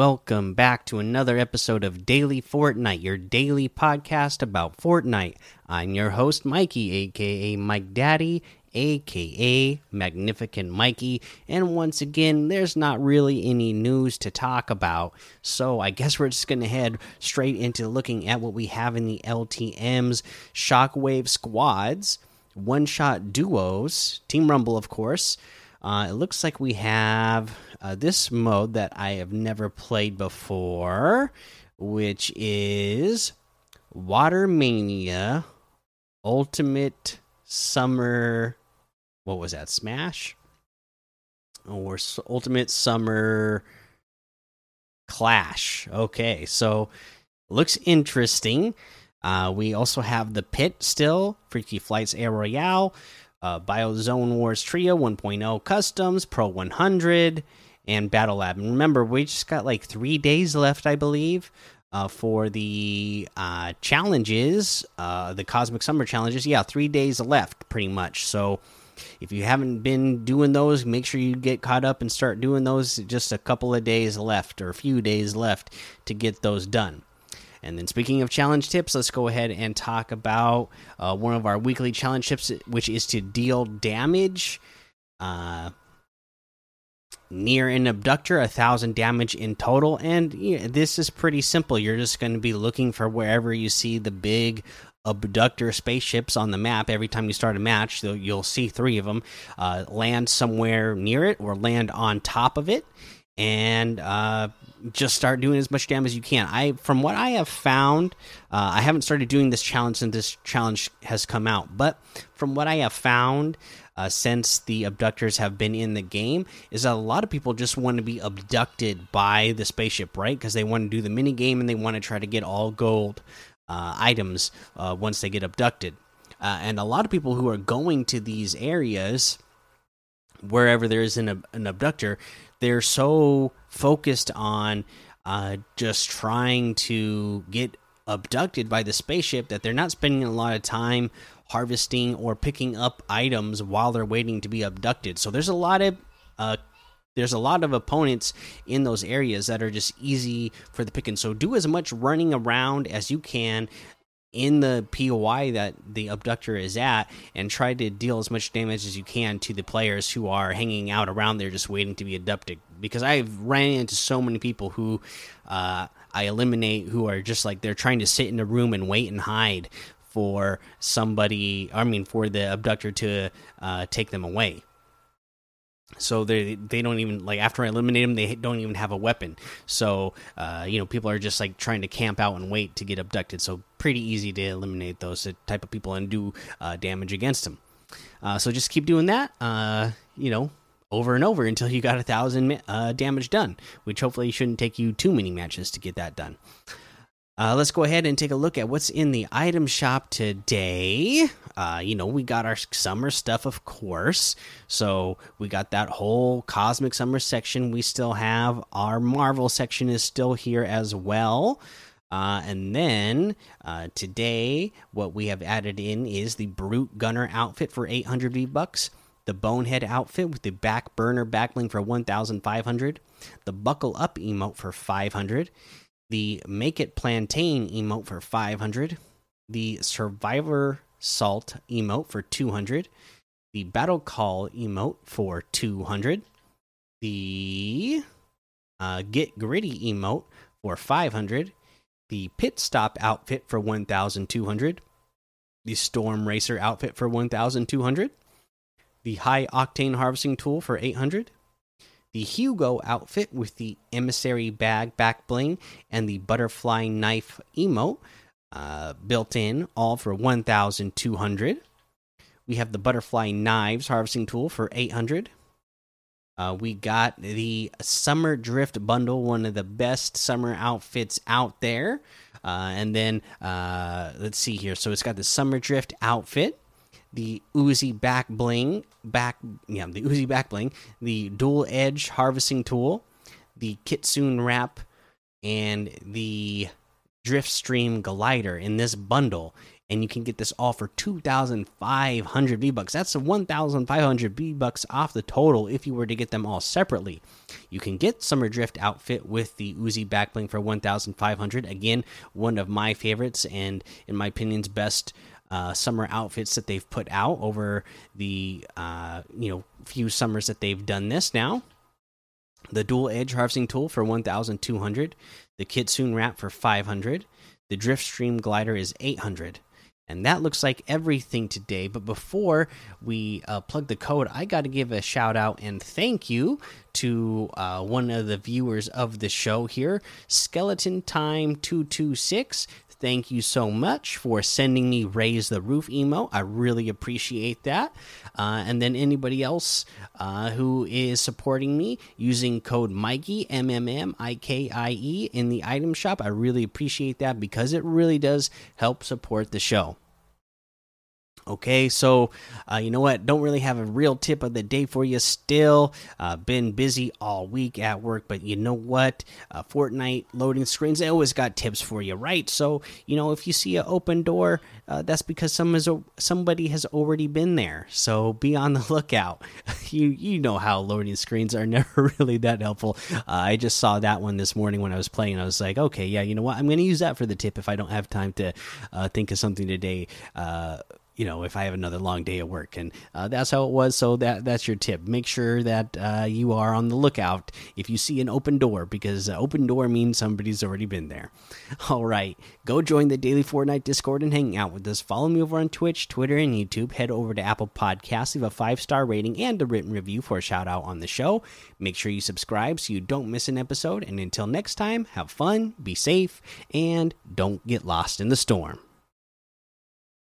welcome back to another episode of Daily Fortnite, your daily podcast about Fortnite. I'm your host, Mikey, aka Mike Daddy, aka Magnificent Mikey, and once again, there's not really any news to talk about, so I guess we're just gonna head straight into looking at what we have in the LTMs Shockwave squads, one shot duos, Team Rumble, of course. Uh, it looks like we have uh, this mode that I have never played before, which is Water Mania Ultimate Summer. What was that? Smash? Or Ultimate Summer Clash. Okay, so looks interesting. Uh, we also have the pit still, Freaky Flights Air Royale, uh, Biozone Wars Trio 1.0 Customs, Pro 100, and Battle Lab. And remember, we just got like three days left, I believe, uh, for the uh, challenges, uh, the Cosmic Summer challenges. Yeah, three days left, pretty much. So if you haven't been doing those, make sure you get caught up and start doing those. Just a couple of days left, or a few days left to get those done. And then, speaking of challenge tips, let's go ahead and talk about uh, one of our weekly challenge tips, which is to deal damage uh, near an abductor, a thousand damage in total. And yeah, this is pretty simple. You're just going to be looking for wherever you see the big abductor spaceships on the map. Every time you start a match, you'll see three of them uh, land somewhere near it or land on top of it. And uh, just start doing as much damage as you can. I, from what I have found, uh, I haven't started doing this challenge since this challenge has come out. But from what I have found, uh, since the abductors have been in the game, is that a lot of people just want to be abducted by the spaceship, right? Because they want to do the mini game and they want to try to get all gold uh, items uh, once they get abducted. Uh, and a lot of people who are going to these areas wherever there is an, an abductor, they're so focused on uh, just trying to get abducted by the spaceship that they're not spending a lot of time harvesting or picking up items while they're waiting to be abducted. So there's a lot of uh, there's a lot of opponents in those areas that are just easy for the picking. So do as much running around as you can in the POI that the abductor is at and try to deal as much damage as you can to the players who are hanging out around there just waiting to be abducted. Because I've ran into so many people who uh, I eliminate who are just like they're trying to sit in a room and wait and hide for somebody, I mean, for the abductor to uh, take them away so they they don't even like after I eliminate them they don't even have a weapon. So uh, you know people are just like trying to camp out and wait to get abducted. So pretty easy to eliminate those type of people and do uh, damage against them. Uh, so just keep doing that uh, you know over and over until you got a thousand uh, damage done which hopefully shouldn't take you too many matches to get that done uh, let's go ahead and take a look at what's in the item shop today. Uh, you know, we got our summer stuff, of course. So we got that whole cosmic summer section. We still have our Marvel section is still here as well. Uh, and then uh, today, what we have added in is the Brute Gunner outfit for 800 V bucks, the Bonehead outfit with the back burner backbling for 1,500, the Buckle Up emote for 500 the Make It Plantain emote for 500, the Survivor Salt emote for 200, the Battle Call emote for 200, the uh, Get Gritty emote for 500, the Pit Stop outfit for 1200, the Storm Racer outfit for 1200, the High Octane Harvesting Tool for 800, the Hugo outfit with the emissary bag back bling and the butterfly knife emote uh, built in, all for 1,200. We have the butterfly knives harvesting tool for 800. Uh, we got the summer drift bundle, one of the best summer outfits out there. Uh, and then uh, let's see here. So it's got the summer drift outfit the Uzi back bling, back yeah, the Uzi back bling, the dual edge harvesting tool, the Kitsune wrap, and the Drift Stream glider in this bundle. and you can get this all for 2,500 V bucks. That's 1,500 V bucks off the total if you were to get them all separately. You can get Summer Drift outfit with the Uzi backbling for 1,500. Again, one of my favorites and in my opinion's best uh, summer outfits that they've put out over the uh, you know few summers that they've done this now. The dual edge harvesting tool for 1,200. The Kitsune wrap for 500. The Drift Stream glider is 800. And that looks like everything today. But before we uh, plug the code, I got to give a shout out and thank you to uh, one of the viewers of the show here, Skeleton Time 226 thank you so much for sending me raise the roof emo. I really appreciate that. Uh, and then anybody else uh, who is supporting me using code mikey m-m-m-i-k-i-e in the item shop i really appreciate that because it really does help support the show Okay, so uh, you know what? Don't really have a real tip of the day for you still. Uh, been busy all week at work, but you know what? Uh, Fortnite loading screens, they always got tips for you, right? So, you know, if you see an open door, uh, that's because some is, somebody has already been there. So be on the lookout. you you know how loading screens are never really that helpful. Uh, I just saw that one this morning when I was playing. I was like, okay, yeah, you know what? I'm going to use that for the tip if I don't have time to uh, think of something today you know if I have another long day at work, and uh, that's how it was. So that that's your tip. Make sure that uh, you are on the lookout if you see an open door, because open door means somebody's already been there. All right, go join the daily Fortnite Discord and hang out with us. Follow me over on Twitch, Twitter, and YouTube. Head over to Apple Podcasts, leave a five star rating and a written review for a shout out on the show. Make sure you subscribe so you don't miss an episode. And until next time, have fun, be safe, and don't get lost in the storm.